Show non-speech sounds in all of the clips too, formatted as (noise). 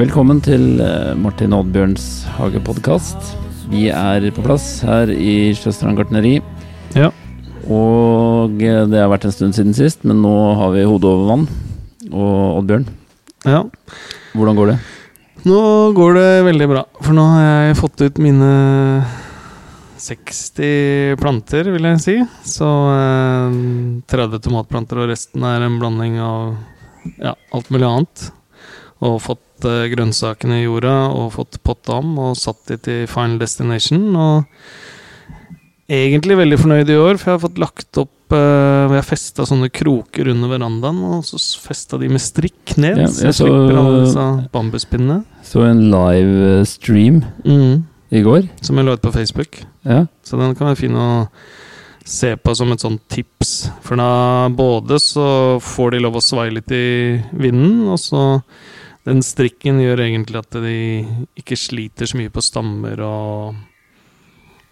Velkommen til eh, Martin Oddbjørns hagepodkast. Vi er på plass her i Sjøstrand gartneri. Ja. Og eh, det har vært en stund siden sist, men nå har vi hodet over vann. Og Oddbjørn, ja. hvordan går det? Nå går det veldig bra, for nå har jeg fått ut mine 60 planter, vil jeg si. Så eh, 30 tomatplanter, og resten er en blanding av ja, alt mulig annet. Og fått eh, grønnsakene i jorda, og fått potta om, og satt de til final destination. Og egentlig veldig fornøyd i år, for jeg har fått lagt opp eh, har festa sånne kroker under verandaen, og så festa de med strikk ned. Ja, så jeg slipper alle disse bambuspinnene. Så en live eh, stream Mm, i går. som jeg la ut på Facebook. Ja. Så den kan være fin å se på som et sånt tips. For da både så får de lov å svaie litt i vinden, og så den strikken gjør egentlig at de ikke sliter så mye på stammer og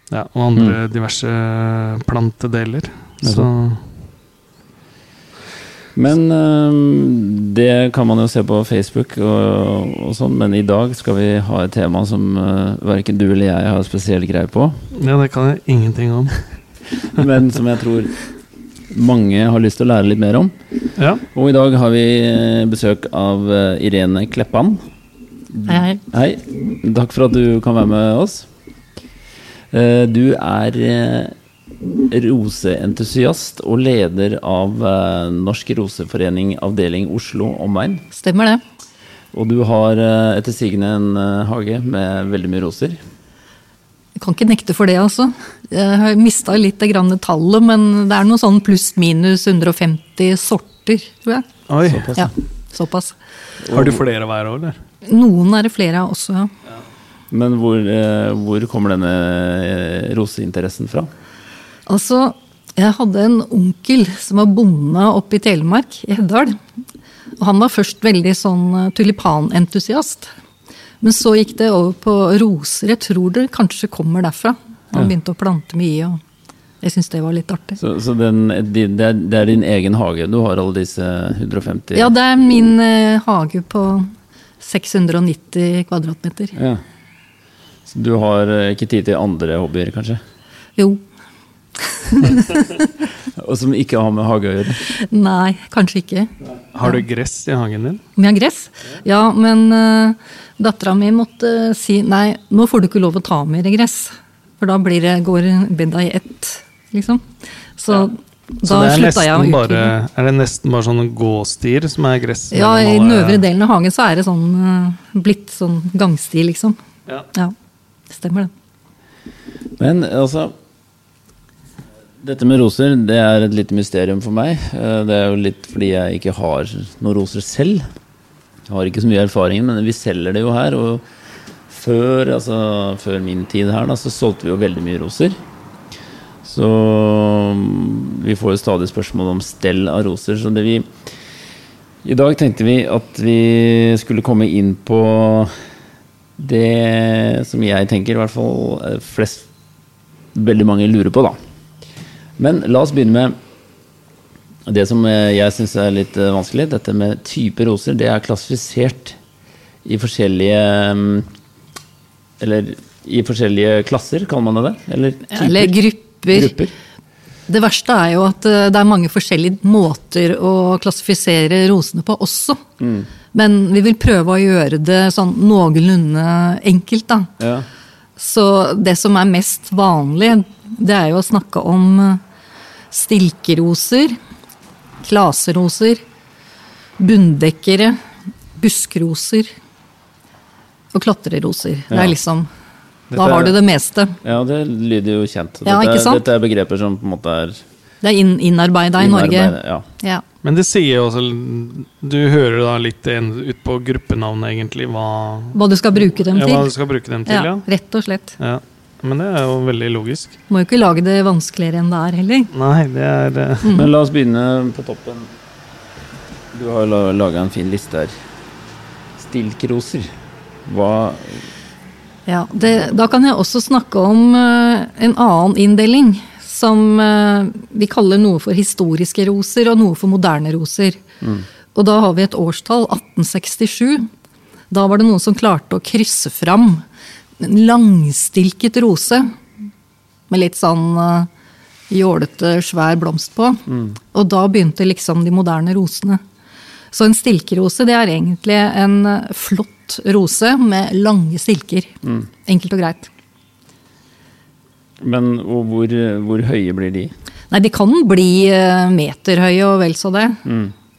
ja, og andre diverse plantedeler. Så Men eh, det kan man jo se på Facebook og, og sånn, men i dag skal vi ha et tema som uh, verken du eller jeg har spesiell greie på. ja, det kan jeg ingenting om. (laughs) men som jeg tror mange har lyst til å lære litt mer om. Ja. Og i dag har vi eh, besøk av eh, Irene Kleppan. Hei, hei. Hei. Takk for at du kan være med oss. Eh, Du er eh, roseentusiast og leder av eh, Norsk roseforening avdeling Oslo omegn. Stemmer det. Og du har eh, etter sigende en eh, hage med veldig mye roser. Jeg kan ikke nekte for det, altså. Jeg har mista litt grann tallet, men det er noe sånn pluss-minus 150 sorter, tror jeg. Oi. Såpass. Ja, såpass. Har du flere hver år, eller? Noen er det flere av også, ja. Men hvor, hvor kommer denne roseinteressen fra? Altså, jeg hadde en onkel som var bonde oppe i Telemark, i Heddal. Og han var først veldig sånn eh, tulipanentusiast. Men så gikk det over på roser. Jeg tror det kanskje kommer derfra. Han begynte å plante mye, og jeg synes det var litt artig. Så, så den, det, er, din egen hage? Du har alle disse 150 Ja, det er min eh, hage på 690 kvadratmeter. Ja. Så du har eh, ikke tid til andre hobbyer, kanskje? Jo. (laughs) Og som ikke har med hage å gjøre? Nei, kanskje ikke. Har du gress i hagen din? Vi har gress? Ja, men uh, dattera mi måtte si nei, nå får du ikke lov å ta mer gress. For da blir det, går bedda i ett, liksom. Så Så det er slutta jeg å bare, utvide. er det nesten bare sånne gåstier som er gress? Ja, i den øvre delen av hagen så er det sånn eh, blitt sånn gangsti, liksom. Ja. Ja, stemmer det. Men altså Dette med roser det er et lite mysterium for meg. Eh, Det er jo litt fordi jeg ikke har noen roser selv. Jeg har ikke så mye erfaring, men vi selger det jo her. Og før, altså, før min tid her, da, så solgte vi jo veldig mye roser. Så mm, vi får jo stadig spørsmål om stell av roser. Så det vi I dag tenkte vi at vi skulle komme inn på det som jeg tenker i hvert fall eh, flest veldig mange lurer på, da. Men la oss begynne med det som eh, jeg syns er litt eh, vanskelig. Dette med type roser. Det er klassifisert i forskjellige mm, Eller i forskjellige klasser, kaller man det det? Eller? Eller grupper. Grupper. Det verste er jo at eh, det er mange forskjellige måter å klassifisere rosene på også. Men vi vil prøve å gjøre det sånn noenlunde enkelt, da. Ja. Så det som er mest vanlig, det er jo å snakke om stilkeroser, klaseroser, bunndekkere, buskroser og klatreroser. Det er liksom Da har du det meste. ja, det lyder jo kjent. Ja, dette, ikke sant? Er, dette er begreper som på en måte er Det er inn, innarbeida i Norge. Ja. Ja. Men det sier jo også Du hører da litt ut på gruppenavnet, egentlig, hva, Hva du skal bruke dem ja, til. hva du skal bruke dem til. Ja, Ja. rett og slett. ja. Men det er jo veldig logisk. Må jo ikke lage det vanskeligere enn det er heller. Nei, det er eh, Men la oss begynne på toppen. Du har laga en fin liste her. Stilkroser. Hva Ja, det, Da kan jeg også snakke om uh, en annen inndeling som uh, vi kaller noe for historiske roser og noe for moderne roser. Og da har vi et årstall, 1867. Da var det noen som klarte å krysse fram en langstilket rose med litt sånn uh, jålete, svær blomst på. Og da begynte liksom de moderne rosene. Så en stilkerose det er egentlig en eh, flott rose med lange stilker. Enkelt og greit. Men og hvor, hvor høye blir de? Nei, de kan bli eh, meterhøye og vel så det.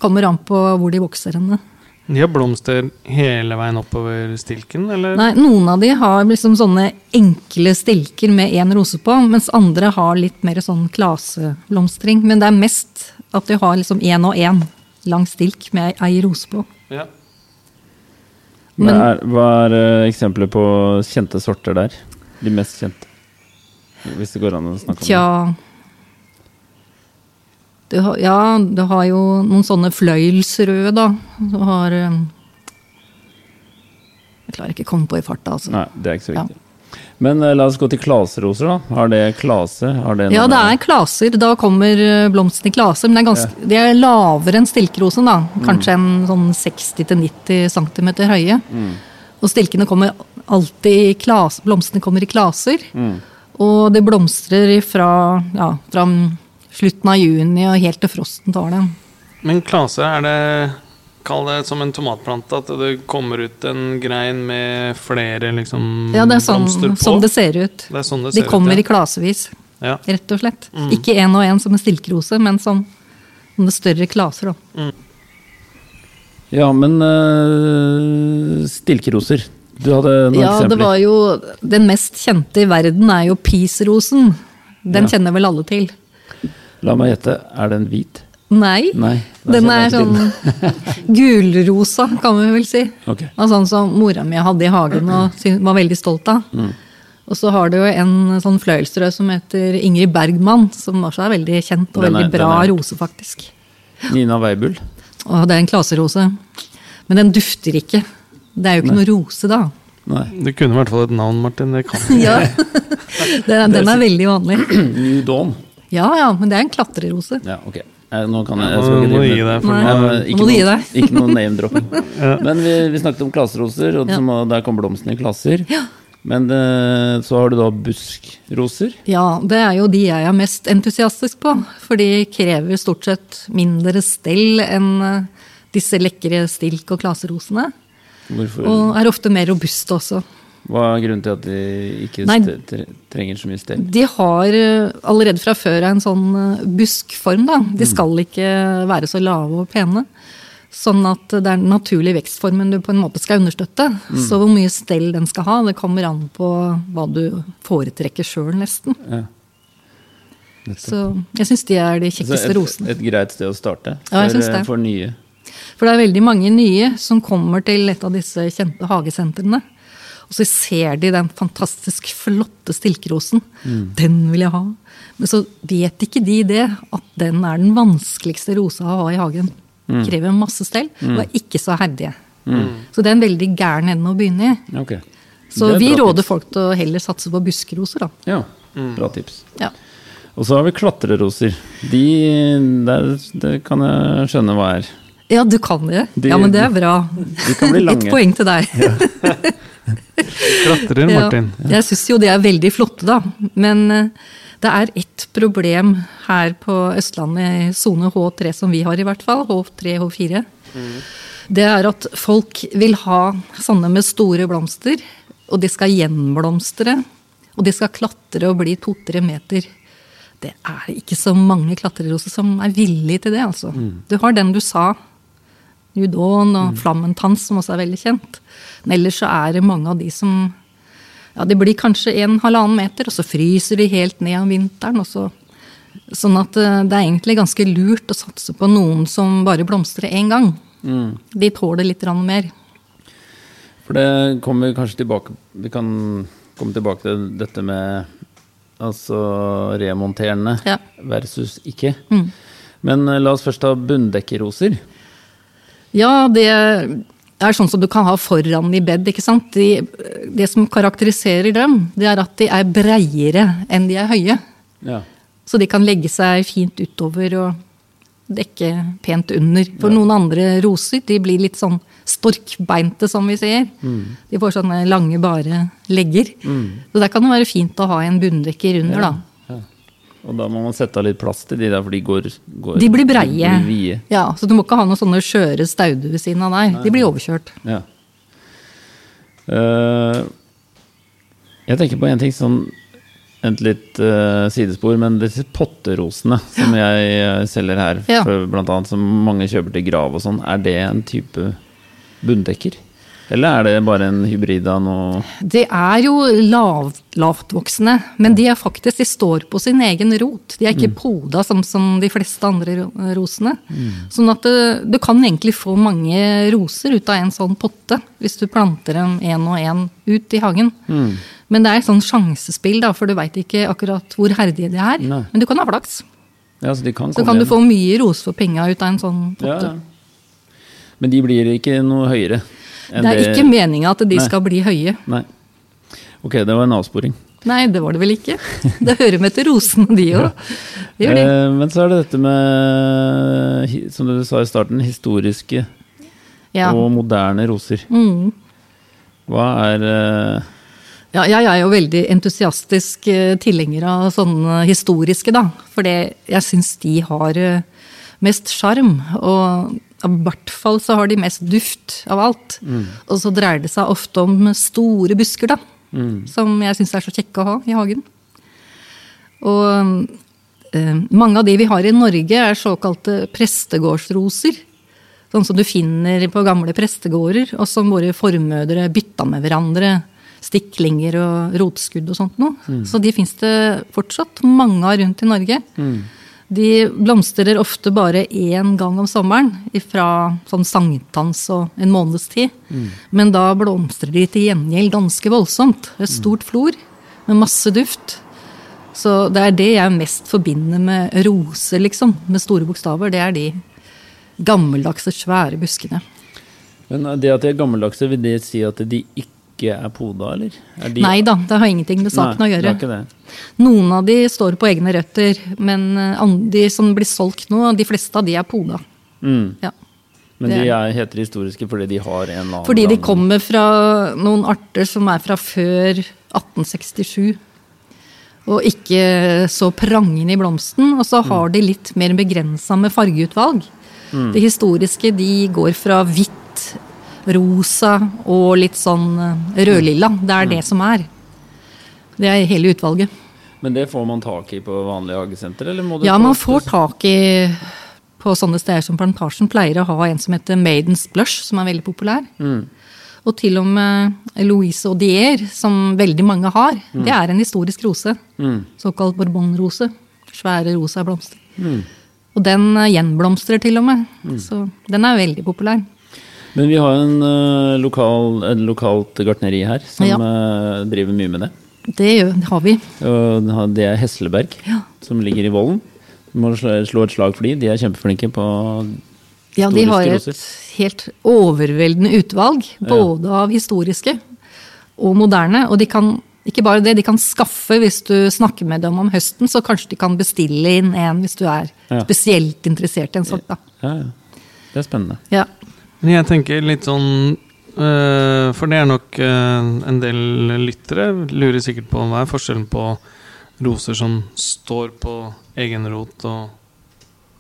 Kommer an på hvor de vokser henne. De har blomster hele veien oppover stilken, eller? Nei, Noen av de har liksom sånne enkle stilker med én rose på, mens andre har litt mer sånn klaseblomstring. Men det er mest at de har liksom én og én lang stilk med ei rose på. Ja. Hva Men- er, hva er eh, eksempler på kjente sorter der? De mest kjente? Hvis det går an å snakke om Tja du Ja, du har jo noen sånne fløyelsrøde, da. Du har eh, Jeg klarer ikke å komme på i farta, altså. Nei, det er ikke så Ja. viktig. Men eh, la oss gå til klaseroser, da. Har det klase? Har det Ja, det er klaser. Da kommer blomstene blomsten i klaser. Men det er, ganske, de er lavere enn stilkerosen. da. Kanskje en sånn 60-90 cm høye. Og stilkene kommer alltid i klaser. blomstene kommer i klaser. Og det blomstrer fra, ja, fra slutten av juni og helt til frosten tar dem. Men Klase, er det Kall det som en tomatplante, at det kommer ut en grein med flere liksom Ja, det er sånn, blomster på? sånn det ser ut. Det er sånn det De kommer ut, i klasevis, ja. rett og slett. Ikke én og én som en stilkerose, men som en større klaser. da. Ja, men eh, stilkeroser. Du hadde noen Ja, det var jo Den mest kjente i verden er jo peace-rosen. Den Ja. kjenner vel alle til? La meg gjette. Er den hvit? Nei. Nei. Den er sånn (laughs) gulrosa, kan vi vel si. Okay. Og sånn som mora mi hadde i hagen og var veldig stolt av. Mm. Og så har du jo en sånn fløyelsrød som heter Ingrid Bergman, som også er veldig kjent og er- veldig bra er- rose, faktisk. Nina Weibull. Og det er en klaserose. Men den dufter ikke. Det er jo ikke noe rose, da. Nei. Du kunne i hvert fall et navn, Martin. Det kan (laughs) Ja. (laughs) den, den er veldig vanlig. (clears throat) New Dawn. Ja ja, men det er en klatrerose. Ja, ok. Eh, Nå kan jeg, jeg skal ikke drive gi med- deg, for Nei. Ja, ikke, må du gi noe, deg. ikke noe name-dropping. (laughs) Men vi, vi snakket om klaseroser, og Ja. der kom blomstene i klaser. Men eh, så har du da buskroser. Ja, det er jo de jeg er mest entusiastisk på. For de krever stort sett mindre stell enn eh, disse lekre stilk- og klaserosene. Hvorfor, Og er ofte mer robuste også. Hva er grunnen til at de ikke Nei. trenger så mye stell? De har eh, allerede fra før en sånn eh, buskform, da. De skal ikke være så lave og pene. Sånn at det er den naturlige vekstformen du på en måte skal understøtte. Så hvor mye stell den skal ha, det kommer an på hva du foretrekker sjøl, nesten. Ja. Så jeg syns de er de kjekkeste rosene. et greit sted å starte Ja, for, syns eh, det. for nye. For det er veldig mange nye som kommer til et av disse kjente hagesentrene. Og så ser de den fantastisk flotte stilkerosen. Den vil jeg ha. Men så vet ikke de det, at den er den vanskeligste rosa å ha i hagen. Krever masse stell, og er ikke så herdige. Så det er en veldig gæren ende å begynne i. Okay. Så vi råder tips. folk til å heller satse på buskeroser, da. Ja, bra tips. Ja. Og så har vi klatreroser. De der, Det kan jeg skjønne hva er. ja, du kan det. De- Ja, men det er bra. De kan bli (laughs) Ett poeng til deg. (laughs) (laughs) Klatrer, Martin. Ja, jeg syns jo de er veldig flotte, da. Men eh, det er ett problem her på Østlandet, i sone H3 som vi har i hvert fall, H3, H4. Det er at folk vil ha sånne med store blomster, og de skal gjenblomstre. Og de skal klatre og bli to-tre meter. Det er ikke så mange klatreroser som er villige til det, altså. Du har den du sa, Judon og Flammentans, som også er veldig kjent. Men ellers så er det mange av de som ja, Det blir kanskje en halvannen meter, og så fryser de helt ned om vinteren. Og så, sånn at eh, det er egentlig ganske lurt å satse på noen som bare blomstrer én gang. De tåler litt mer. For det kommer vi kanskje tilbake Vi kan komme tilbake til dette med altså remonterende Ja. versus ikke. Men eh, la oss først ta bunndekkerroser. Ja, det er sånn som du kan ha foran i bed. ikke sant? De, det som karakteriserer dem, det er at de er breiere enn de er høye. Ja. Så de kan legge seg fint utover og dekke pent under. For noen andre roser de blir litt sånn storkbeinte, som vi sier. De får sånne lange, bare legger. Så der kan det være fint å ha en bunndekker under, da. Og da må man sette av litt plass til de der, for de går, går De blir breie. blir. Ja, Så du må ikke ha noen sånne skjøre stauder ved siden av deg. De blir overkjørt. Ja. Uh, jeg tenker på en ting sånn Et litt uh, sidespor, men disse potterosene som jeg eh, selger her, Ja. for, blant annet, som mange kjøper til grav og sånn, er det en type bunndekker? Eller er det bare en hybrid av noe Det er jo lav, lavtvoksende, men de er faktisk de står på sin egen rot. De er ikke poda som, som de fleste andre rosene. rosene. Sånn at du, du kan egentlig få mange roser ut av en sånn potte, hvis du planter dem én og én ut i hagen. Men det er et sånn sjansespill, da, for du veit ikke akkurat hvor herdige de er. Nei. Men du kan ha flaks. Ja, så kan Så kan du få mye roser for penga ut av en sånn ja, potte. ja. Men de blir ikke noe høyere? Det er ikke meninga at de Nei. skal bli høye. Nei. Ok, det var en avsporing. Nei, det var det vel ikke. Det hører med til rosene, de òg. (laughs) Ja. Eh, men så er det dette med, som du sa i starten, historiske Ja. og moderne roser. Mm. Hva er eh, ja, jeg er jo veldig entusiastisk eh, tilhenger av sånne historiske, da. For jeg syns de har eh, mest sjarm. Og i hvert fall så har de mest duft av alt. Og så dreier det seg ofte om store busker, da. Som jeg syns er så kjekke å ha i hagen. Og eh, mange av de vi har i Norge, er såkalte prestegårdsroser. Sånn som du finner på gamle prestegårder, og som våre formødre bytta med hverandre. Stiklinger og rotskudd og sånt noe. Så de fins det fortsatt mange av rundt i Norge. De blomstrer ofte bare én gang om sommeren, fra sånn sankthans og en måneds tid. Men da blomstrer de til gjengjeld ganske voldsomt. Et stort flor med masse duft. Så det er det jeg mest forbinder med roser, liksom, med store bokstaver. Det er de gammeldagse, svære buskene. Men det at de er gammeldagse, vil det si at de ikke er poda, eller? Er de, Nei da, det har ingenting med saken Nei, å det gjøre. ikke det. Noen av de står på egne røtter, men eh, de som blir solgt nå, de fleste av de er poda. Mm. Ja. Men de er- er, heter historiske fordi de har en eller annen Fordi de kommer fra noen arter som er fra før 1867. Og ikke så prangende i blomsten. Og så har de litt mer begrensa med fargeutvalg. De historiske de går fra hvitt, rosa og litt sånn eh, rødlilla. Det er det som er. Det er hele utvalget. Men det får man tak i på vanlige hagesenter, Ja, man får tak i på sånne steder som Plantasjen pleier å ha en som heter Maidens Blush, som er veldig populær. Og til og med Louise Audier, som veldig mange har. Det er en historisk rose. Mm. Såkalt bourbonrose. Svære rosa blomster. Og den eh, gjenblomstrer til og med. Så den er veldig populær. Men vi har en uh, lokal, et lokalt gartneri her som Ja. eh, driver mye med det. Det har vi. Og det er Hesleberg, Ja. som ligger i Vollen. Du må slå et slag for de. De er kjempeflinke på Ja, de har et helt overveldende utvalg, både av historiske og moderne. Og de kan, ikke bare det, de kan skaffe hvis du snakker med dem om høsten, så kanskje de kan bestille inn en hvis du er Ja. spesielt interessert i en sort. Da. Ja, ja. Det er spennende. Ja. Men jeg tenker litt sånn øh, For det er nok øh, en del lyttere lurer sikkert på hva er forskjellen på roser som står på egen rot, og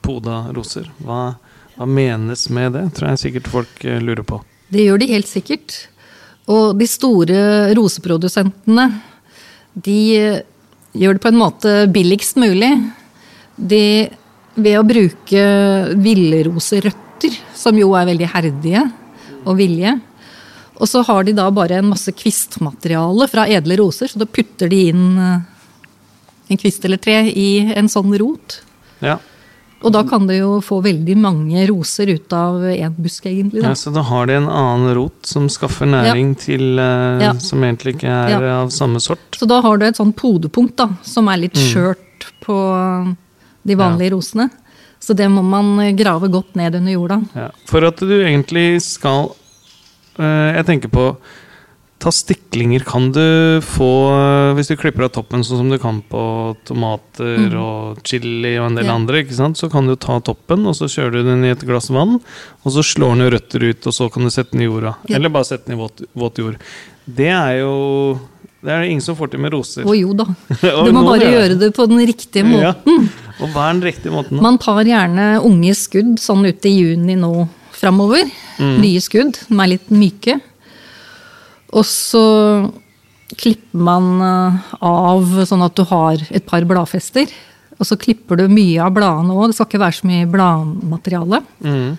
poda roser. Hva, hva menes med det, tror jeg sikkert folk øh, lurer på. Det gjør de helt sikkert. Og de store roseprodusentene, de gjør det på en måte billigst mulig. De, ved å bruke villroserøtter, som jo er veldig herdige og villige. Og så har de da bare en masse kvistmateriale fra edle roser, så da putter de inn eh, en kvist eller tre i en sånn rot. Ja, Og da kan det jo få veldig mange roser ut av én busk, egentlig. ja Så da har de en annen rot som skaffer næring til uh, Ja. Som egentlig ikke er Ja. av samme sort. Så da har du et sånn podepunkt da, som er litt skjørt på de vanlige rosene. Så det må man grave godt ned under jorda. Ja, for at du egentlig skal øh, Jeg tenker på ta stiklinger kan du få eh, hvis du klipper av toppen, sånn som du kan på tomater og chili og en del Ja. andre. Så kan du ta toppen, og så kjører du den i et glass vann. Og så slår den røtter ut, og så kan du sette den i jorda. Ja. Eller bare sette den i våt, våt jord. Det er jo Det er det ingen som får til med roser. Å jo da. (laughs) Du må bare gjøre det på den riktige Ja. Og hva er den riktige måten? Man tar gjerne unge skudd sånn ute i juni nå framover. Nye skudd. De er litt myke. Og så klipper man eh, av sånn at du har et par bladfester. Og så klipper du mye av bladene òg. Det skal ikke være så mye bladmateriale. Mm.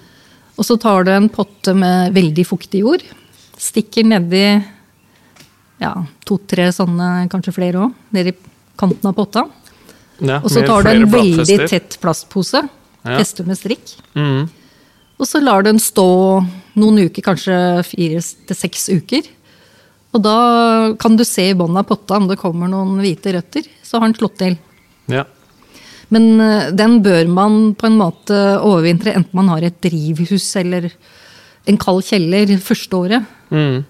Og så tar du en potte med veldig fuktig jord. Stikker nedi ja, to-tre sånne, kanskje flere òg, nedi kanten av potta. Ja, Og så tar du en veldig tett plastpose, Ja. fester med strikk. Mm. Og så lar du den stå noen uker, kanskje fire til seks uker. Og da kan du se i bånn av potta om det kommer noen hvite røtter. Så har den slått til. Ja. Men eh, den bør man på en måte overvintre, enten man har et drivhus eller en kald kjeller første året. Mm.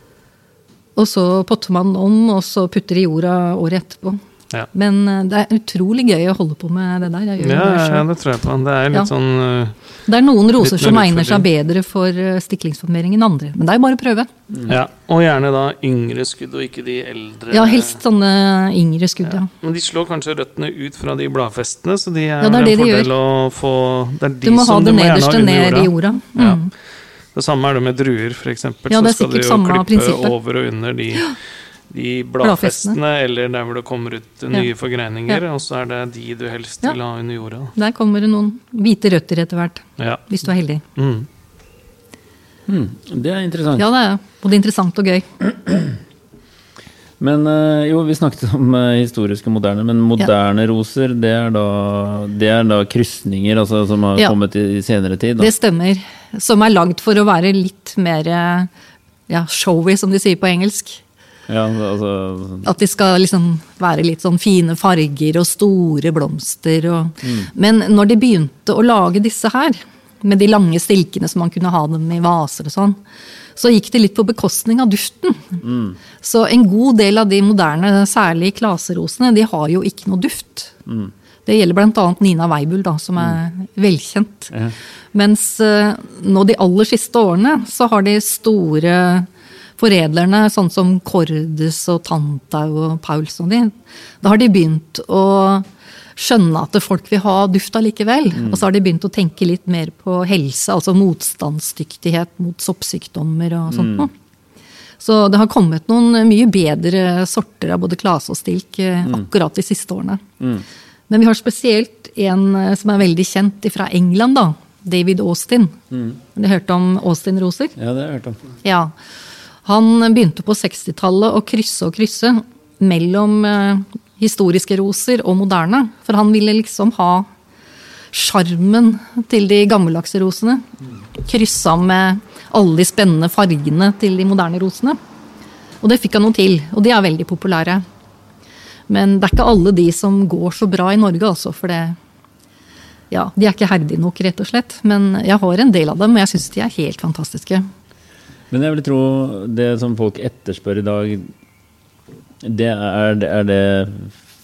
Og så potter man om, og så putter i jorda året etterpå. Ja. Men eh, det er utrolig gøy å holde på med det der. Ja, det ja, det tror jeg på. Det er litt Ja. sånn uh, Det er noen roser som egner seg bedre for eh, stiklingsformering enn andre. Men det er jo bare å prøve. Ja, og gjerne da yngre skudd, og ikke de eldre. Ja, helst sånne yngre skudd, ja. Men de slår kanskje røttene ut fra de bladfestene, så de er, Ja, det er det en de fordel å få Det er de Du må ha det nederste ned i jorda. Ja. Mm. Det samme er det med druer, f.eks. Ja, så skal du jo samme klippe prinsippet. over og under de, de Bladfestene. eller der hvor det kommer ut nye Ja. forgreininger, Ja. og så er det de du helst Ja. vil ha under jorda. Der kommer det noen hvite røtter etter hvert, Ja. hvis du er heldig. Mm. Mm, det er interessant. Ja, det er både interessant og gøy. (clears throat) Men eh, jo, vi snakket om eh, historiske og moderne, men moderne roser, det er da, det er da krysninger altså, som har Ja. kommet i, i senere tid? Da. Det stemmer. Som er lagd for å være litt mer eh, ja, showy, som de sier på engelsk. Ja, altså, At de skal liksom være litt sånn fine farger og store blomster. Og... Men når de begynte å lage disse her, med de lange stilkene som man kunne ha dem i vaser og sånn, så gikk det litt på bekostning av duften. Så en god del av de moderne, særlig klaserosene, de har jo ikke noe duft. Det gjelder bl.a. Nina Weibull, da, som er velkjent. Ja. Mens eh, nå de aller siste årene så har de store foredlerne, sånn som Cordes og Tantau og Pauls og de, da har de begynt å skjønne at folk vil ha duft allikevel. Og så har de begynt å tenke litt mer på helse, altså motstandsdyktighet mot soppsykdommer og sånt noe. Så det har kommet noen mye bedre sorter av både klase og stilk mm. akkurat de siste årene. Men vi har spesielt en eh, som er veldig kjent fra England, da. David Austin. Har du hørt om Austin-roser? ja, det har jeg hørt om. Ja. Han begynte på 60-tallet å krysse og krysse mellom eh, historiske roser og moderne. For han ville liksom ha sjarmen til de gammeldagse rosene. Kryssa med alle de spennende fargene til de moderne rosene. Og det fikk han noe til, og de er veldig populære. Men det er ikke alle de som går så bra i Norge, altså. For det Ja, de er ikke herdige nok, rett og slett. Men jeg har en del av dem, og jeg syns de er helt fantastiske. Men jeg vil tro det som folk etterspør i dag, det er, er det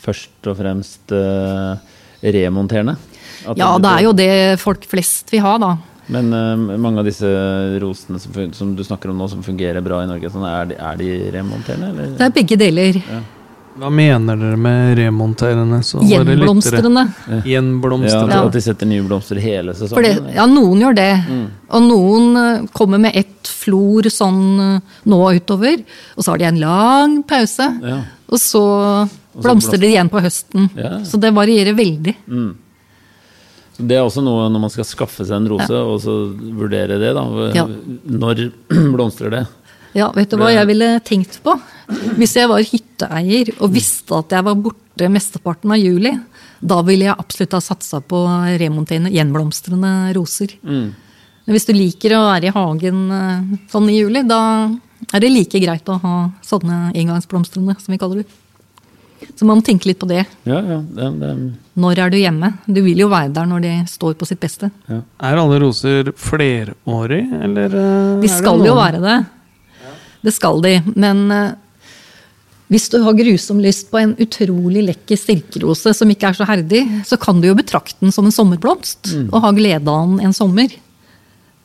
først og fremst uh, remonterende? At Ja, det er jo det folk flest vil ha, da. Men uh, mange av disse rosene som, som du snakker om nå, som fungerer bra i Norge, sånn, er, de, er de remonterende? Eller? Det er begge deler. Hva mener dere med remonterende? Gjenblomstrende. Ja, Gjenblomstrende. at, at de setter nye blomster hele For sesongen? det, ja, noen gjør det. Og noen eh, kommer med ett flor sånn eh, nå utover, og så har de en lang pause. Ja. Og så så blomstrer de igjen på høsten. Ja. Så det varierer veldig. Mm. Det er også noe når man skal skaffe seg en rose, og så vurdere det. da. Ja. Når (clears throat) blomstrer det? Ja, vet du hva jeg ville tenkt på? Hvis jeg var hytteeier og visste at jeg var borte mesteparten av juli, da ville jeg absolutt ha satsa på remonterende, gjenblomstrende roser. Mm. Men hvis du liker å være i hagen eh, sånn i juli, da er det like greit å ha sånne engangsblomstrende, som vi kaller det. Så man må tenke litt på det. Ja, ja. Det, det, Når er du hjemme? Du vil jo være der når de står på sitt beste. ja. Er alle roser flerårig, eller eh, De er det skal jo være det. Det skal de. Men eh, hvis du har grusom lyst på en utrolig lekker stilkerose som ikke er så herdig, så kan du jo betrakte den som en sommerblomst og ha glede av den en sommer.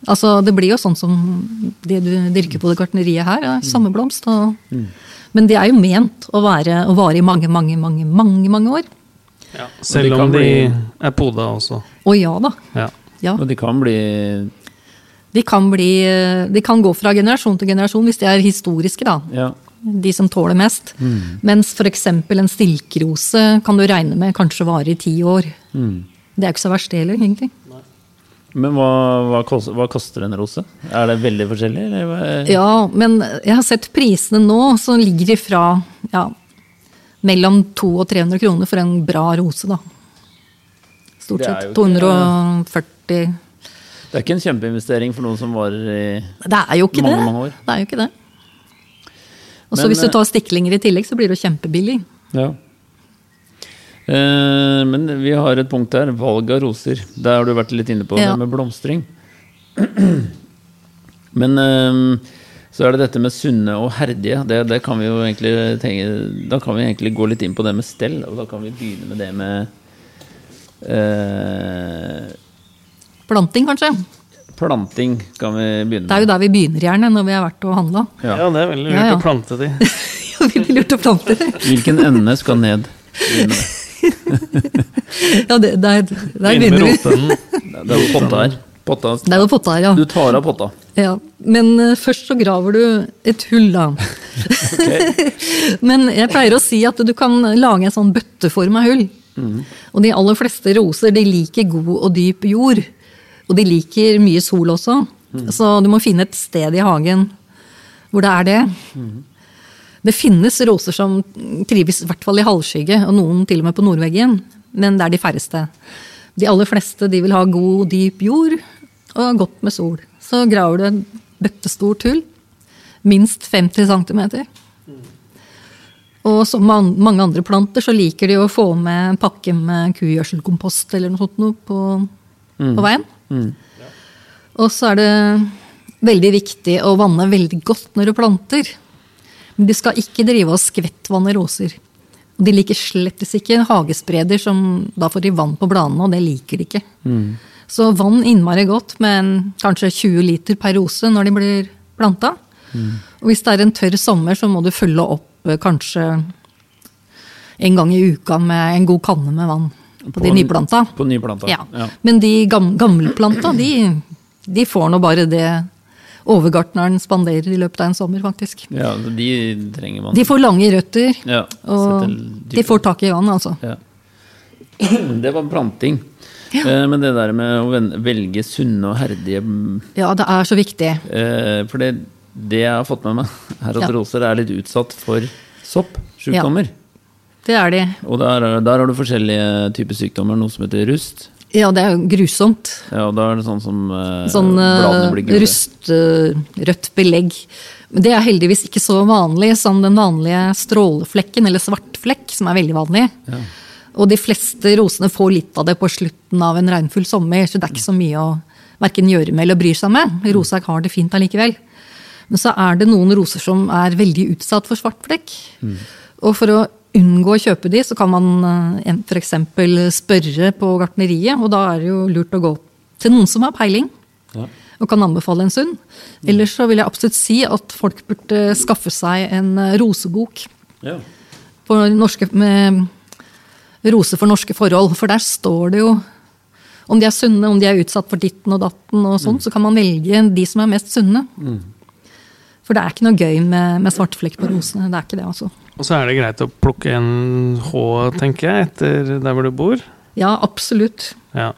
Altså, Det blir jo sånn som det du dyrker på det gartneriet her, Ja, sommerblomst. Og, Men de er jo ment å, være, å vare i mange, mange, mange, mange, mange år. Ja. Selv om de bli- er poda også. Å ja da. Ja. Ja. Og de kan bli De kan, bli, de kan gå fra generasjon til generasjon hvis de er historiske, da. Ja. De som tåler mest. Mens f.eks. en stilkrose kan du regne med kanskje varer i ti år. Det er jo ikke så verst det heller, egentlig. Men hva, hva, koster, hva koster en rose? Er det veldig forskjellig? Eller? Ja, men jeg har sett prisene nå, så ligger fra ja, mellom 200 og 300 kroner for en bra rose, da. Stort sett. jo ikke- 240 Det er ikke en kjempeinvestering for noen som varer i Mange, det. mange år. Det er jo ikke det. Og så hvis du eh, tar stiklinger i tillegg, så blir det kjempebillig. Ja. Eh, men vi har et punkt her. Valg av roser. Der har du vært litt inne på Ja. det med blomstring. (clears throat) Men eh, så er det dette med sunne og herdige. Det, det kan vi jo egentlig tenke, Da kan vi egentlig gå litt inn på det med stell, og da kan vi begynne med det med eh, Planting, kanskje. planting. Kan vi begynne med. Det er jo der vi begynner gjerne når vi har vært og handla. Ja. ja, det er veldig lurt Ja, ja. å plante de. (laughs) Ja, vi blir lurt å plante de. Hvilken ende skal ned? (laughs) Ja, det, der, der Begynne begynner vi. roten. (laughs) Det er jo potta her. Potta. Det er jo potta her, ja. Du tar av potta. ja. Men uh, først så graver du et hull, da. Men jeg pleier å si at du kan lage en sånn bøtteforma hull. Og de aller fleste roser de liker god og dyp jord. Og de liker mye sol også. Så du må finne et sted i hagen hvor det er det. Det finnes roser som trives i hvert fall i halvskygge, og noen til og med på nordveggen. Men det er de færreste. De aller fleste de vil ha god, dyp jord og godt med sol. Så graver du et bøttestort hull, minst 50 cm. Og som mange andre planter så liker de å få med en pakke med kugjødselkompost eller noe sånt noe på, på veien. Og så er det veldig viktig å vanne veldig godt når du planter. Men du skal ikke drive og skvettvanne roser. Og de liker slettes ikke hagespreder som da får de vann på bladene, og det liker de ikke. Så vann innmari godt med kanskje 20 liter per rose når de blir planta. Og hvis det er en tørr sommer, så må du følge opp eh, kanskje en gang i uka med en god kanne med vann på, de På- nyplanta. På nyplanta. Ja. Ja. Men de gam gammelplanta, de, de får nå bare det overgartneren spanderer i løpet av en sommer, faktisk. Ja, de trenger man. De får lange røtter, ja, og de får tak i vann, altså. ja. (clears throat) Det var planting. Ja. Men det der med å velge sunne og herdige mm, Ja, det er så viktig. eh, For det, det jeg har fått med meg her (laughs) at roser, er litt utsatt for sopp, soppsykdommer. Det er de. Og der, der har du forskjellige typer sykdommer. Noe som heter rust. Ja, det er jo grusomt. Ja, og da er det sånn som eh, Sånn bladene blir gule. rustrødt belegg. Men det er heldigvis ikke så vanlig som den vanlige stråleflekken, eller svartflekk, som er veldig vanlig. Og de fleste rosene får litt av det på slutten av en regnfull sommer, så det er ikke så mye å verken gjøre med eller bry seg med. Rosa har det fint allikevel. Men så er det noen roser som er veldig utsatt for svartflekk. Og for å unngå å kjøpe de, så kan man f.eks. spørre på gartneriet, og da er det jo lurt å gå til noen som har peiling Ja. og kan anbefale en sunn. Ellers så vil jeg absolutt si at folk burde skaffe seg en eh, rosebok Ja. på norske, med roser for norske forhold. For der står det jo om de er sunne, om de er utsatt for ditten og datten og sånn, så kan man velge de som er mest sunne. For det er ikke noe gøy med, med svartflekk på rosene. Det er ikke det, altså. Og så er det greit å plukke en H, tenker jeg, etter der hvor du bor. Ja, absolutt. Ja.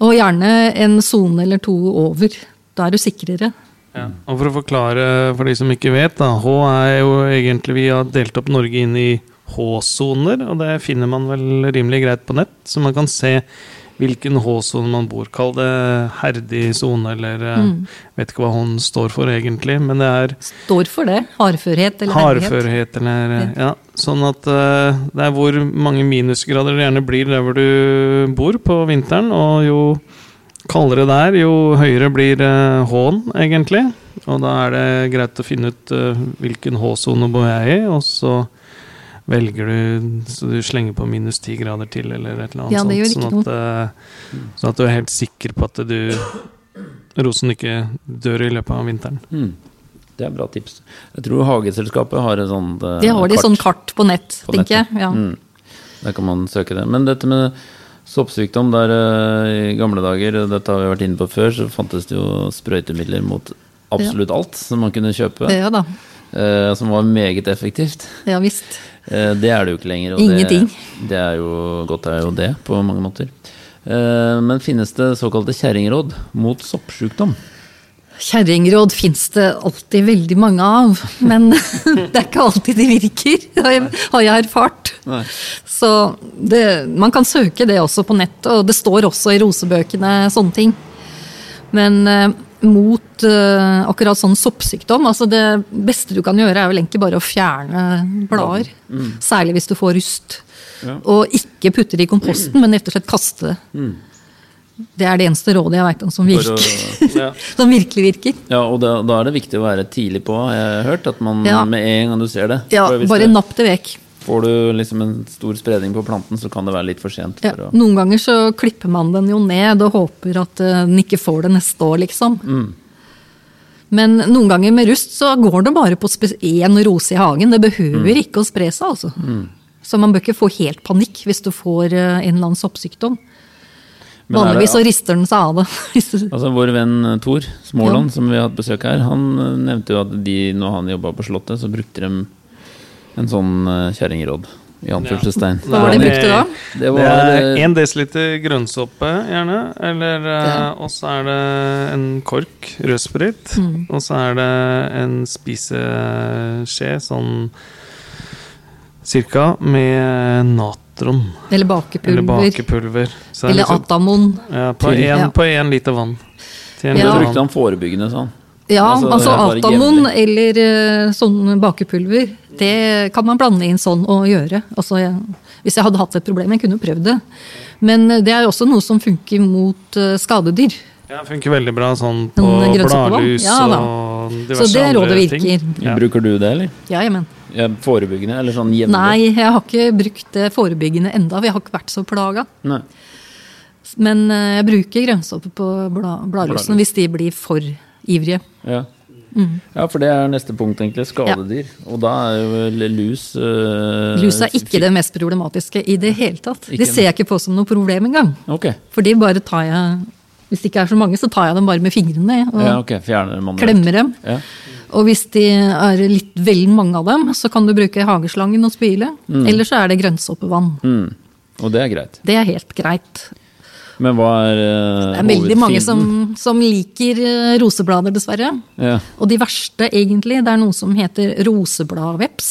Og gjerne en sone eller to over. Da er du sikrere. Ja. Og for å forklare for de som ikke vet, da. H er jo egentlig Vi har delt opp Norge inn i H-soner, og det finner man vel rimelig greit på nett. Så man kan se hvilken H-sone man bor. Kall det herdig sone, eller mm. vet ikke hva hun står for egentlig, men det er Står for det. Hardførhet eller herdighet? hardførhet eller eh, Ja. Sånn at eh, det er hvor mange minusgrader det gjerne blir der hvor du bor på vinteren, og jo kaldere det er, jo høyere blir eh, H-en, egentlig. Og da er det greit å finne ut eh, hvilken H-sone bor jeg i, og så velger du Så du slenger på minus ti grader til, eller et eller annet Ja, det gjør sånt. Sånn at, eh, sånn at du er helt sikker på at du rosen ikke dør i løpet av vinteren. Mm. Det er bra tips. Jeg tror Hageselskapet har et sånt kart. De har de sånn kart på nett, på tenker nettet. jeg. Ja. Mm. Der kan man søke det. Men dette med soppsykdom, der eh, i gamle dager, dette har vi vært inne på før, så fantes det jo sprøytemidler mot absolutt alt som man kunne kjøpe. ja da. eh, som var meget effektivt. Ja visst. Eh, det er det jo ikke lenger. Og Ingenting. Det, det er jo godt er jo det, på mange måter. Eh, men finnes det såkalte kjerringråd mot soppsykdom? Kjerringråd fins det alltid veldig mange av, men (laughs) det er ikke alltid de virker, har jeg, erfart. Nei. Så det, man kan søke det også på nett, og det står også i rosebøkene sånne ting. Men eh, mot uh, akkurat sånn soppsykdom, altså det beste du kan gjøre er vel egentlig bare å fjerne blader. Særlig hvis du får rust. Ja. Og ikke putte det i komposten, men rett og slett kaste det. Det er det eneste rådet jeg veit om som, virker. å- ja. (laughs) som virkelig virker. Ja, og da, da er det viktig å være tidlig på, jeg har jeg hørt. At man Ja. med en gang du ser det Ja, bare napp det vekk. Får du liksom en stor spredning på planten, så kan det være litt for sent. Ja, For å, noen ganger så klipper man den jo ned og håper at eh, den ikke får det neste år, liksom. Mm. Men noen ganger med rust så går det bare på én rose i hagen. Det behøver Mm. ikke å spre seg, altså. Så man bør ikke få helt panikk hvis du får eh, en eller annen soppsykdom. Vanligvis så rister den seg av det. (laughs) Altså Vår venn Thor Tor Småland, som vi har hatt besøk her, han eh, nevnte jo at de, når han jobba på Slottet, så brukte de en sånn uh, kjerringråd. I anførselstegn. Hva var det de brukte da? Det var er eh, én desiliter grønnsåpe, gjerne. Eller Ja. Og så er det en kork rødsprit. Mm. Og så er det en spiseskje, sånn cirka, med natron. Eller Eller bakepulver. bakepulver. Så er Eller liksom- atamon. ja, på én Ja. liter vann. Til en Ja. brukte han forebyggende, sånn. Ja, Altså, altså, atamon eller eh, sånn bakepulver, det kan man blande inn sånn og gjøre. Altså, jeg, hvis jeg hadde hatt et problem, jeg kunne jo prøvd det. Men eh, det er jo også noe som funker mot eh, skadedyr. Ja, funker veldig bra sånn på bladlus Ja og diverse Så det rådet virker. Ja. Bruker du det, eller? Ja, jamen. Ja, forebyggende, eller sånn jevnlig? Nei, jeg har ikke brukt det forebyggende enda, Vi har ikke vært så plaga. Nei. Men eh, jeg bruker grønnsåpe på bla, bladlusene hvis de blir for ivrige. Ja. Ja, for det er neste punkt, egentlig. Skadedyr. Og da er jo lus eh, Lus er ikke det mest problematiske i det hele tatt. Ikke Det ser jeg ikke på som noe problem engang. Okay. For de bare tar jeg Hvis det ikke er så mange, så tar jeg dem bare med fingrene og Ja, okay. Klemmer dem. Ja. Og hvis de er litt vel mange av dem, så kan du bruke hageslangen og spyle. Eller så er det grønnsåpevann. Mm. Og det er greit. Det er helt greit. Men hva er hovedfienden? Det er veldig mange som, som liker eh, roseblader, dessverre. ja. Og de verste, egentlig, det er noe som heter rosebladveps.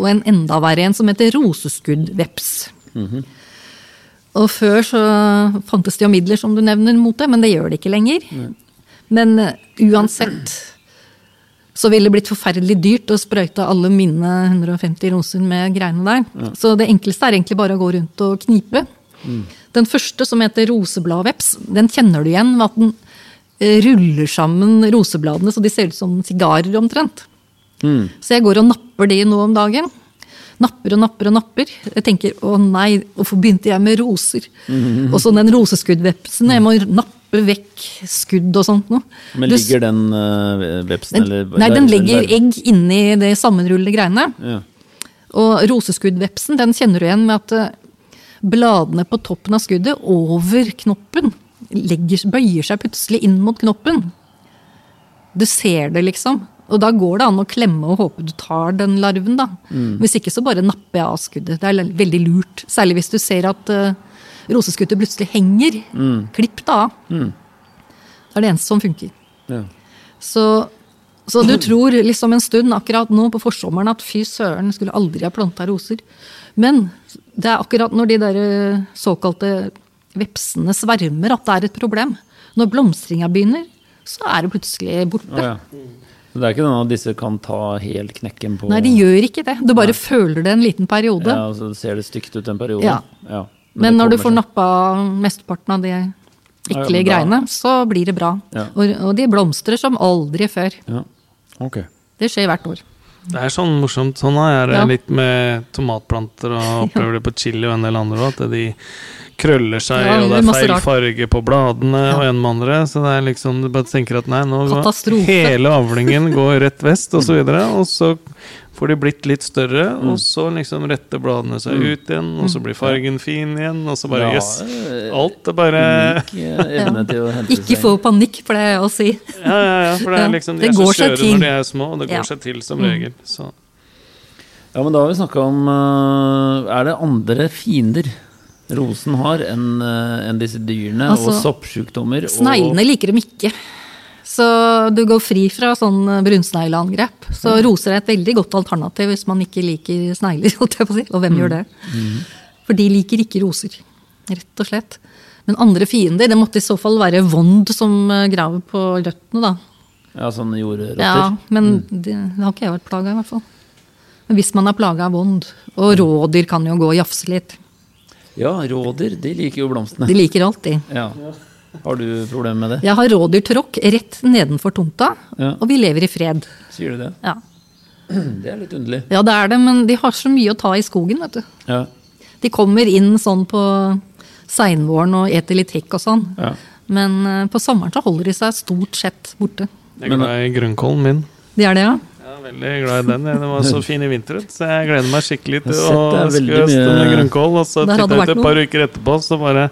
Og en enda verre en som heter roseskuddveps. Og før så fantes det jo midler, som du nevner, mot det, men det gjør det ikke lenger. Men eh, uansett så ville det blitt forferdelig dyrt å sprøyte alle mine 150 roser med greiene der. Så det enkleste er egentlig bare å gå rundt og knipe. Den første, som heter rosebladveps, den kjenner du igjen ved at den eh, ruller sammen rosebladene så de ser ut som sigarer omtrent. Mm. Så jeg går og napper de nå om dagen. Napper og napper og napper. Jeg tenker å nei, hvorfor begynte jeg med roser? Og så den roseskuddvepsen. Jeg må nappe vekk skudd og sånt noe. Men ligger den uh, vepsen, den, eller Nei, den legger egg inni det sammenrullede greiene. Ja. Og roseskuddvepsen den kjenner du igjen med at eh, bladene på toppen av skuddet over knoppen legger, bøyer seg plutselig inn mot knoppen. Du ser det, liksom. Og da går det an å klemme og håpe du tar den larven, da. Hvis ikke så bare napper jeg av skuddet. Det er veldig lurt. Særlig hvis du ser at uh, roseskuddet plutselig henger. Klipp det av. Det er det eneste som funker. Ja. Så, så du tror liksom en stund akkurat nå på forsommeren at fy søren, skulle aldri ha planta roser. Men det er akkurat når de der eh, såkalte vepsene svermer at det er et problem. Når blomstringa begynner, så er det plutselig borte. Oh, ja. Så det er ikke noen av disse kan ta helt knekken på Nei, de gjør ikke det. Du bare føler det en liten periode. Ja, og så ser det stygt ut en periode. Ja. Ja. Men men når du får nappa mesteparten av de ekle ja, greiene, så blir det bra. Og, og de blomstrer som aldri før. Ja. Ok. Det skjer hvert år. Det er sånn morsomt. Sånn er det Ja. litt med tomatplanter, og (laughs) opplever det på chili og en del andre òg, at de krøller seg, Ja, og det er feil rart. farge på bladene Ja. og en med andre. Så det er liksom, du bare tenker at nei, nå går Katastrofe. hele avlingen går rett vest, og så videre. Og så får de blitt litt større, og så liksom retter bladene seg ut igjen, og så blir fargen fin igjen, og så bare Ja, jøss. eh, Alt er bare eh, Ikke få panikk, for det er å si. Ja, ja, ja, for det er liksom, de det er så skjøre når de er små, og det går Ja. seg til som Mm. regel. Så. Ja, men da har vi snakka om eh, Er det andre fiender rosen har enn en disse dyrene Altså, og soppsjukdommer? Sneglene liker dem ikke. Så du går fri fra sånn brunsnegleangrep. Så roser er et veldig godt alternativ hvis man ikke liker snegler. (laughs) si. Og hvem gjør det? For de liker ikke roser, rett og slett. Men andre fiender, det måtte i så fall være vond som eh, graver på røttene, da. Ja, sånne jordrotter? Ja, men det, det har ikke jeg vært plaga i hvert fall. Men hvis man er plaga av vond, og rådyr kan jo gå og jafse litt. Ja, rådyr, de liker jo blomstene. De liker alt, de. Ja. Har du problemer med det? Jeg har rådyrtråkk rett nedenfor tomta, Ja. og vi lever i fred. Sier du det? Ja. Det er litt underlig. ja, det er det, men de har så mye å ta i skogen, vet du. Ja. De kommer inn sånn på seinvåren og eter litt hekk og sånn. ja. Men eh, på sommeren så holder de seg stort sett borte. Jeg er glad i grønnkålen min. De er det, ja? Jeg er veldig glad i den. Den var så fin i vinter, så jeg gleder meg skikkelig til å skøste mye- med grønnkål. Og så tittet jeg ut et par uker etterpå, så bare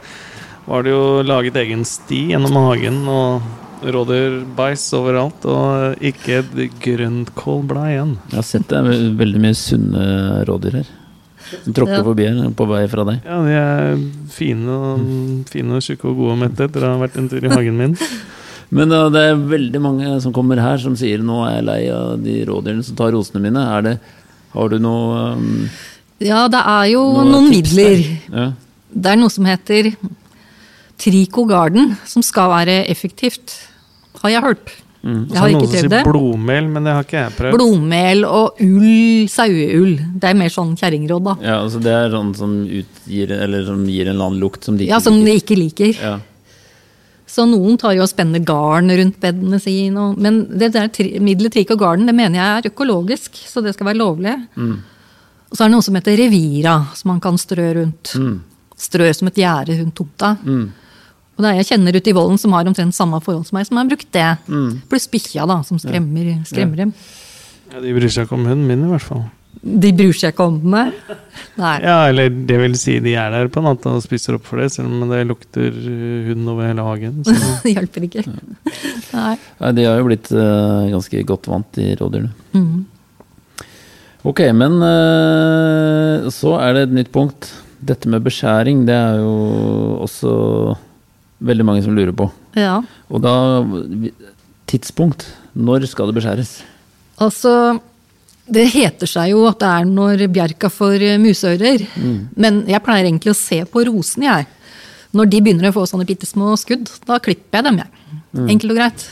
var det jo laget egen sti gjennom hagen. og Rådyrbæsj overalt, og ikke et grønnkålblad igjen. Jeg har sett det er veldig mye sunne rådyr her. Som tråkker Ja. forbi her på vei fra deg. Ja, de er fine og, fine og tjukke og gode og mette etter å ha vært en tur i hagen min. Men uh, det er veldig mange som kommer her som sier nå er jeg lei av de rådyrene som tar rosene mine. Er det, har du noe um, Ja, det er jo Noe noen midler. Ja. Det er noe som heter Trico Garden, som skal være effektivt. Har jeg hørt. Mm. Jeg har ikke prøvd sier det. blodmel, men det har ikke jeg prøvd. Blodmel og ull, saueull. Det er mer sånn kjerringråd, da. ja, altså det er sånn som utgir Eller som gir en eller annen lukt som de ikke Ja, som de ikke liker. Ja. Så noen tar jo og spenner garn rundt bedene sine. og- Men det der tri- middelet og Garden det mener jeg er økologisk, så det skal være lovlig. Og så er det noe som heter Revira, som man kan strø rundt. Strø som et gjerde rundt tomta. Og det er jeg kjenner ute i Vollen som har omtrent samme forhold som meg, som har brukt det. Pluss bikkja, da, som skremmer, skremmer dem. Ja, de bryr seg ikke om hunden min, i hvert fall. De bryr seg ikke om meg? Nei. Ja, eller det vil si, de er der på natta og spiser opp for det, selv om det lukter uh, hund over hele hagen. Så. (laughs) Det hjelper ikke. Nei. Nei, de har jo blitt uh, ganske godt vant, de rådyrene. Mm. Ok, men uh, så er det et nytt punkt. Dette med beskjæring, det er jo også veldig mange som lurer på. Ja. Og da Tidspunkt. Når skal det beskjæres? Altså, det heter seg jo at det er når bjerka får museører. Mm. Men jeg pleier egentlig å se på rosene, jeg. Når de begynner å få sånne bitte små skudd, da klipper jeg dem, jeg. Enkelt og greit.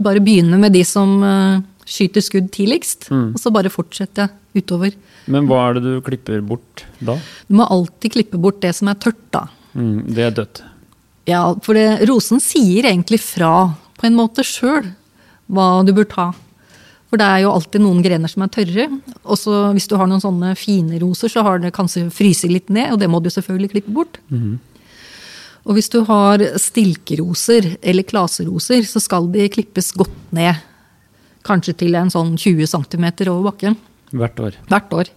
Bare begynne med de som uh, skyter skudd tidligst, og så bare fortsetter jeg utover. Men hva er det du klipper bort da? Du må alltid klippe bort det som er tørt, da. Mm, det er dødt. Ja, for det, rosen sier egentlig fra på en måte sjøl hva du bør ta. For det er jo alltid noen grener som er tørre. Og så hvis du har noen sånne fine roser, så har det kanskje fryst litt ned, og det må du selvfølgelig klippe bort. Og hvis du har stilkeroser eller klaseroser, så skal de klippes godt ned. Kanskje til en sånn 20 cm over bakken. Hvert år. Hvert år.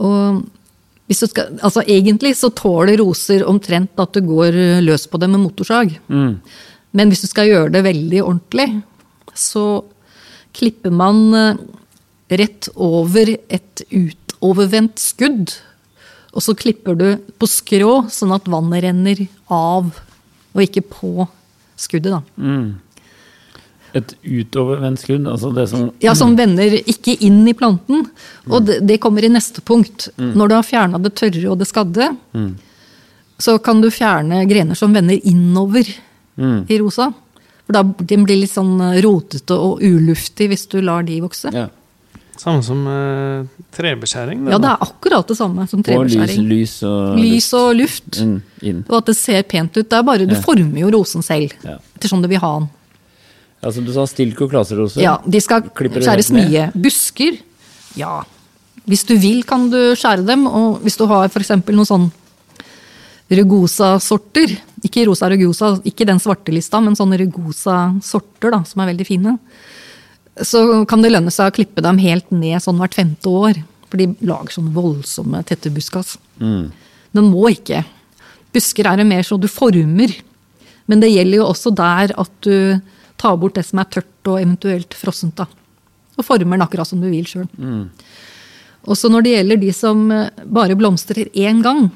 Og hvis du skal, altså egentlig så tåler roser omtrent at du går løs på dem med motorsag. Mm. Men hvis du skal gjøre det veldig ordentlig, så klipper man eh, rett over et utovervendt skudd. Og så klipper du på skrå, sånn at vannet renner av, og ikke på skuddet. da. Mm. Et utovervendt skudd? Altså det som Ja, som vender ikke inn i planten. Og det, det kommer i neste punkt. Når du har fjerna det tørre og det skadde, så kan du fjerne grener som vender innover Mm. i rosa. For da de blir litt sånn rotete og uluftig hvis du lar de vokse. Ja. Samme som eh, trebeskjæring. det Ja, det er akkurat det samme som Og lys, trebeskjæring. lys og Lys og luft. inn. inn. Og at det ser pent ut. Det er bare Du Ja. former jo rosen selv. Ja. Ettersom du vil ha den. Altså, du sa stilk og klaseroser. Ja, De skal Klipper skjæres mye. Busker, ja. Hvis du vil, kan du skjære dem. Og hvis du har f.eks. noe sånn rugosa-sorter, ikke rosa rugosa, ikke den svarte lista, men sånne rugosa-sorter da, som er veldig fine, så kan det lønne seg å klippe dem helt ned sånn hvert femte år. For de lager sånne voldsomme tette buskas. Mm. Den må ikke. Busker er det mer så du former. Men det gjelder jo også der at du tar bort det som er tørt og eventuelt frossent. da. Og former den akkurat som du vil sjøl. Også når det gjelder de som bare blomstrer én gang.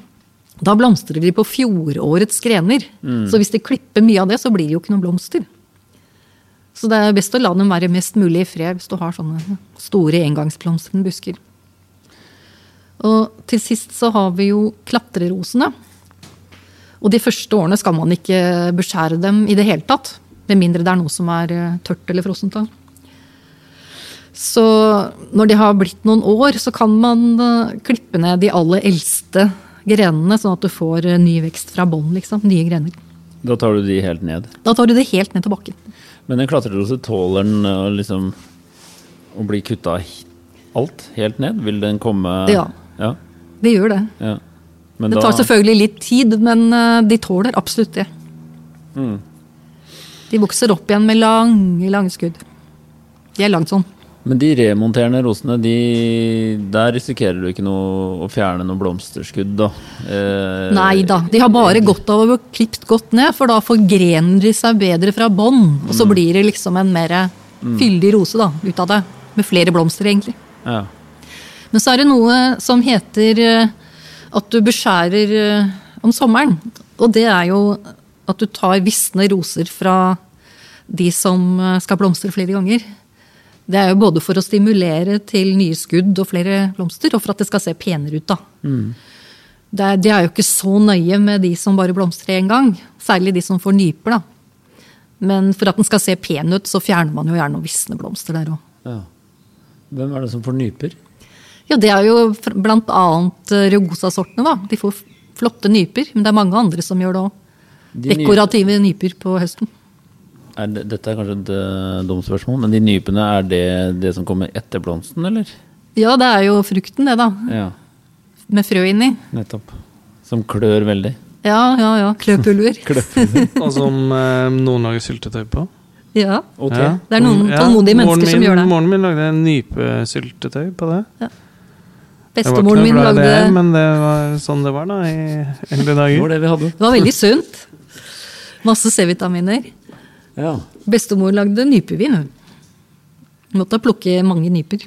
Da blomstrer de på fjorårets grener. Så hvis de klipper mye av det, så blir det jo ikke noen blomster. Så det er best å la dem være mest mulig i fred hvis du har sånne store engangsblomstrende busker. Og til sist så har vi jo klatrerosene. Og de første årene skal man ikke beskjære dem i det hele tatt. Med mindre det er noe som er eh, tørt eller frossent. Så når de har blitt noen år, så kan man eh, klippe ned de aller eldste grenene, sånn at du får eh, ny vekst fra bånn. Liksom. Nye grener. Da tar du de helt ned. Da tar du det helt ned til bakken. Men en klatrerose tåler den å liksom å bli kutta alt helt ned? Vil den komme Ja. Ja. Det gjør det. ja. Men Det da tar selvfølgelig litt tid, men eh, de tåler absolutt det. Mm. De vokser opp igjen med lange, lange skudd. De er langt sånn. Men de remonterende rosene, de, der risikerer du ikke noe å fjerne noe blomsterskudd, da? Eh, Nei da, de har bare godt av å bli klipt godt ned, for da forgrener de seg bedre fra bånn. Og så blir det liksom en mer fyldig rose da, ut av det. Med flere blomster, egentlig. Ja. Men så er det noe som heter eh, at du beskjærer eh, om sommeren. Og det er jo at du tar visne roser fra de som eh, skal blomstre flere ganger. Det er jo både for å stimulere til nye skudd og flere blomster, og for at det skal se penere ut. da. Det, er, det er jo ikke så nøye med de som bare blomstrer én gang. Særlig de som får nyper. da. Men for at den skal se pen ut, så fjerner man jo gjerne noen visne blomster der òg. ja. Hvem er det som får nyper? Ja, det er jo bl.a. eh, Rugosa-sortene, da. De får flotte nyper, men det er mange andre som gjør det òg. Dekorative nyper på høsten. Er det, dette er kanskje et uh, dumt spørsmål, men de nypene, er det det som kommer etter blomsten, eller? Ja, det er jo frukten, det, da. Ja, Med frø inni. nettopp. Som klør veldig. Ja, ja, ja. Kløpulver. (laughs) Og som eh, noen lager syltetøy på. ja. Okay. Ja. Det er noen tålmodige mennesker som gjør det. Moren min lagde nypesyltetøy på det. Ja. Bestemoren min lagde det, men det var sånn det var da i eldre Det var det vi hadde. Det var veldig sunt. Masse C-vitaminer. Ja. Bestemor lagde nypevin. hun. Måtte plukke mange nyper.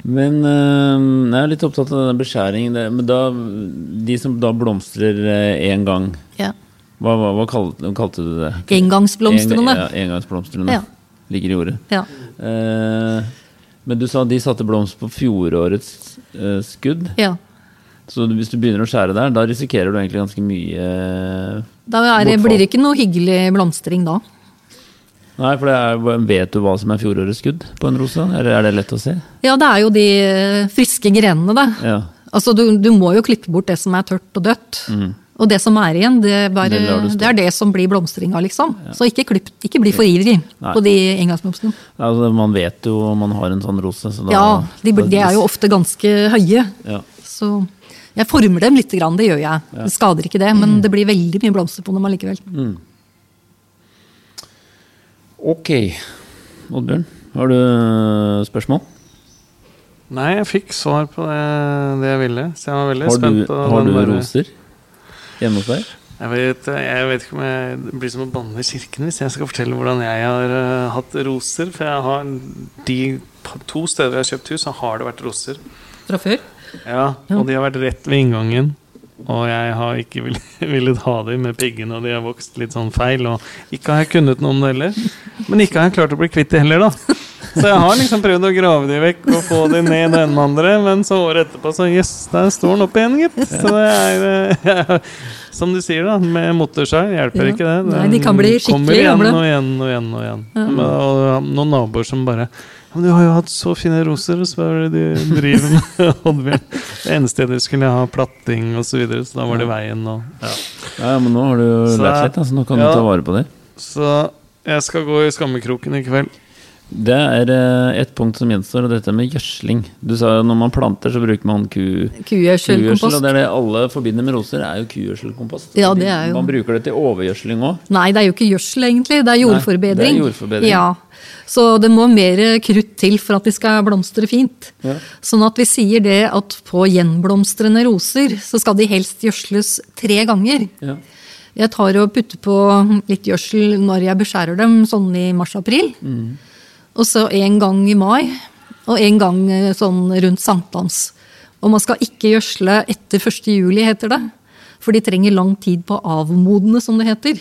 Men øh, jeg er litt opptatt av den beskjæringen. Men da, de som da blomstrer én gang, Ja. hva, hva, hva kalte, kalte du det? Engangsblomstrene. En, ja, engangsblomstrene. Ja. Ligger i ordet. Ja. Eh, men du sa de satte blomst på fjorårets eh, skudd. ja. Så hvis du begynner å skjære der, da risikerer du egentlig ganske mye eh, Da er, blir det ikke noe hyggelig blomstring da. Nei, for det er, vet du hva som er fjorårets skudd på en rose? Eller er det lett å se? Ja, det er jo de eh, friske grenene, da. Ja. Altså, du, du må jo klippe bort det som er tørt og dødt. Og det som er igjen, det, bare, Mm. Det det er det som blir blomstringa, liksom. Så ikke, klipp, ikke bli for ivrig Nei. på de engangsblomstene. Altså, man vet jo om man har en sånn rose. Så da, Ja, de, de er jo ofte ganske høye. Ja. Så jeg former dem litt, det gjør jeg. Det skader ikke det, men det blir veldig mye blomster på dem allikevel. Ok. Oddbjørn, har du øh, spørsmål? Nei, jeg fikk svar på det, det jeg ville, så jeg var veldig Har du, spent. på har du roser hjemme hos deg? Jeg vet, jeg vet ikke om jeg blir som å banne i kirken hvis jeg skal fortelle hvordan jeg har uh, hatt roser. For jeg har de to steder jeg har kjøpt hus, så har det vært roser. Fra før? Ja, Og de har vært rett ved inngangen. Og jeg har ikke (laughs) villet ha dem med piggene, og de har vokst litt sånn feil. Og ikke har jeg kunnet noe om det heller. Men ikke har jeg klart å bli kvitt det heller, da. Så jeg har liksom prøvd å grave de vekk og få de ned den andre, men så året etterpå så Jøss, der står den opp igjen, gitt. Så det er (laughs) ja, Som du sier, da, med motorsag hjelper Ja. ikke det. Nei, de kan bli kommer igjen gamle. og igjen og igjen. Og igjen Ja. og noen naboer som bare Men du har jo hatt så fine roser, og så er det du driver med, (laughs) Det eneste stedet skulle jeg ha platting og så videre, så da var det veien og ja. Ja, men nå har du jo lært litt, så altså, nå kan ja. du ta vare på det. Så jeg skal gå i skammekroken i kveld. Det er et punkt som gjenstår, og dette med gjødsling. Du sa jo når man planter, så bruker man ku, Kugjødsel. Og det er det alle forbinder med roser, er jo kugjødselkompost. Ja, det er jo- Man bruker det til overgjødsling òg. Nei, det er jo ikke gjødsel, egentlig. Det er jordforbedring. det er jordforbedring. Ja. Så det må mer krutt til for at de skal blomstre fint. Ja. Sånn at vi sier det at på gjenblomstrende roser så skal de helst gjødsles tre ganger. Ja. Jeg tar og putter på litt gjødsel når jeg beskjærer dem, sånn i mars-april. Og så en gang i mai, og en gang eh, sånn rundt sankthans. Og man skal ikke gjødsle etter 1. juli, heter det. For de trenger lang tid på å avmodne, som det heter.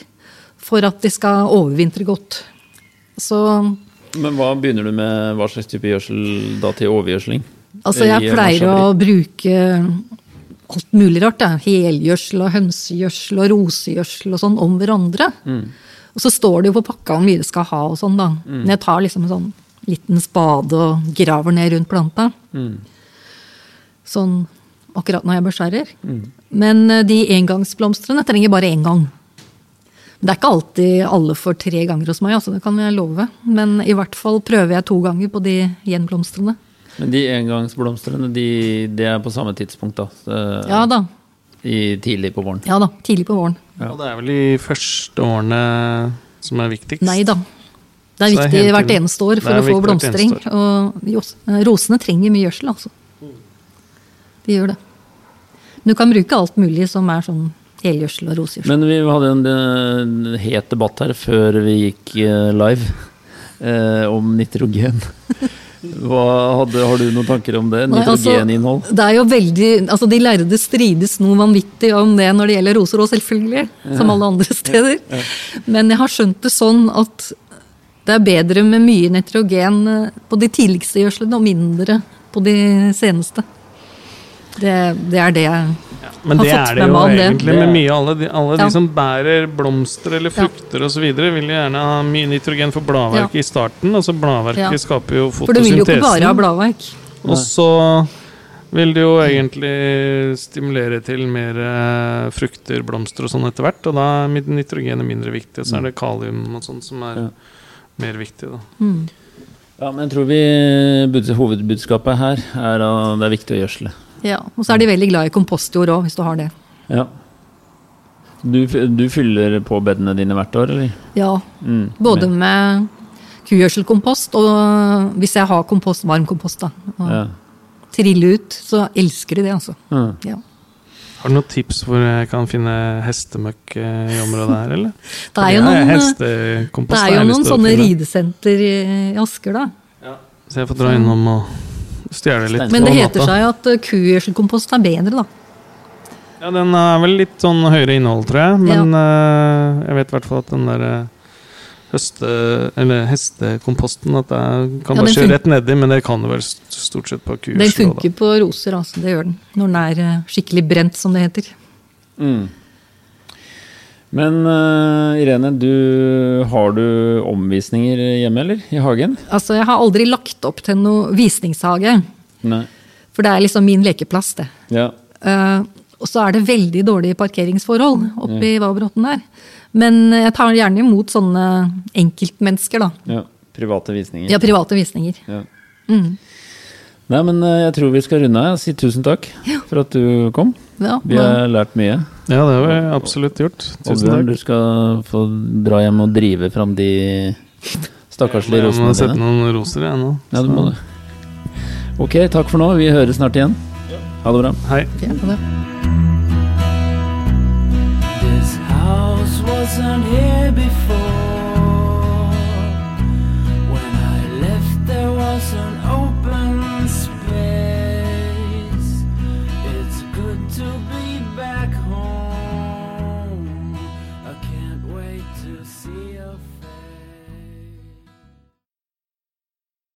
For at de skal overvintre godt. Så Men hva begynner du med, hva slags type gjødsel da til overgjødsling? altså, jeg pleier å bruke alt mulig rart. Helgjødsel og hønsegjødsel og rosegjødsel og sånn om hverandre. Og så står det jo på pakka hvor mye du skal ha og sånn, da. Men jeg tar liksom en sånn liten spade og graver ned rundt planta. Sånn akkurat når jeg beskjærer. Men eh, de engangsblomstene trenger bare én gang. Det er ikke alltid alle får tre ganger hos meg, altså, det kan jeg love. Men i hvert fall prøver jeg to ganger på de gjenblomstrene. Men de engangsblomstene, de, det er på samme tidspunkt, da? Så, Ja da. I, tidlig på våren? Ja da. Tidlig på våren. Og det er vel de første årene som er viktigst. Nei da. Det er det er viktig hvert eneste år for å få blomstring. Og eh, rosene trenger mye gjødsel, altså. De gjør det. Men du kan bruke alt mulig som er sånn helgjødsel og rosegjødsel. Men vi hadde en, en het debatt her før vi gikk eh, live eh, om nitrogen. (laughs) Hva hadde, har du noen tanker om det? Nitrogeninnhold? altså? Det er jo veldig, altså De lærde strides noe vanvittig om det når det gjelder roser òg, selvfølgelig. Som alle andre steder. Men jeg har skjønt det sånn at det er bedre med mye nitrogen eh, på de tidligste gjødslene og mindre på de seneste. Det, det er det jeg Men har det fått er det med jo meg om det. egentlig med mye. Alle, de, alle Ja. de som bærer blomster eller frukter og osv., vil gjerne ha mye nitrogen for bladverket i starten. Altså Bladverket Ja. skaper jo fotosyntesen. For du vil jo ikke bare ha bladverk. Og så vil det jo egentlig stimulere til mer eh, frukter, blomster og sånn etter hvert. Og da er nitrogenet mindre viktig. Og så er det kalium og sånn som er Ja. mer viktig, da. Mm. Ja, men jeg tror vi hovedbudskapet her er at det er viktig å gjødsle. Ja, Og så er de veldig glad i kompostjord òg, hvis du har det. Ja. Du, du fyller på bedene dine hvert år, eller? Ja, Mm. Både med kugjødselkompost og hvis jeg har kompost, varm kompost, da. Og Ja. trille ut, så elsker de det, altså. Mm. Ja. Har du noen tips hvor jeg kan finne hestemøkk eh, i området her, eller? (laughs) Det er jo noen, det er jo noen sånne ridesenter i Asker, da. Så jeg får dra innom og stjele litt. Men det heter seg at eh, kugjødselkompost er bedre, da. Ja, den er vel litt sånn høyere innhold, tror jeg. Men eh, jeg vet i hvert fall at den der eh, høste... Eller hestekomposten At jeg kan Ja, bare kjøre rett nedi, men det kan jo vel stort sett på Den kugjødsel. også, funker på roser, altså. Det gjør den. Når den er skikkelig brent, som det heter. Mm. Men uh, Irene, du, har du omvisninger hjemme, eller? I hagen? Altså, jeg har aldri lagt opp til noe visningshage. Nei. For det er liksom min lekeplass, det. Ja. Uh, og så er det veldig dårlige parkeringsforhold oppe i Vabrotten der. Men jeg tar gjerne imot sånne enkeltmennesker, da. ja. Private visninger. Ja, private visninger. Ja. Mm. Nei, men eh, jeg tror vi skal runde av. Si tusen takk for at du kom. Ja, Vi har lært mye. Ja, det har vi absolutt gjort. Tusen Oddbjørn, takk. du skal få dra hjem og drive fram de stakkarslige rosene Jeg må sette noen roser, jeg nå. Ja, du må det. Ok, takk for nå. Vi høres snart igjen. Ha det bra. Hei. det. This house wasn't here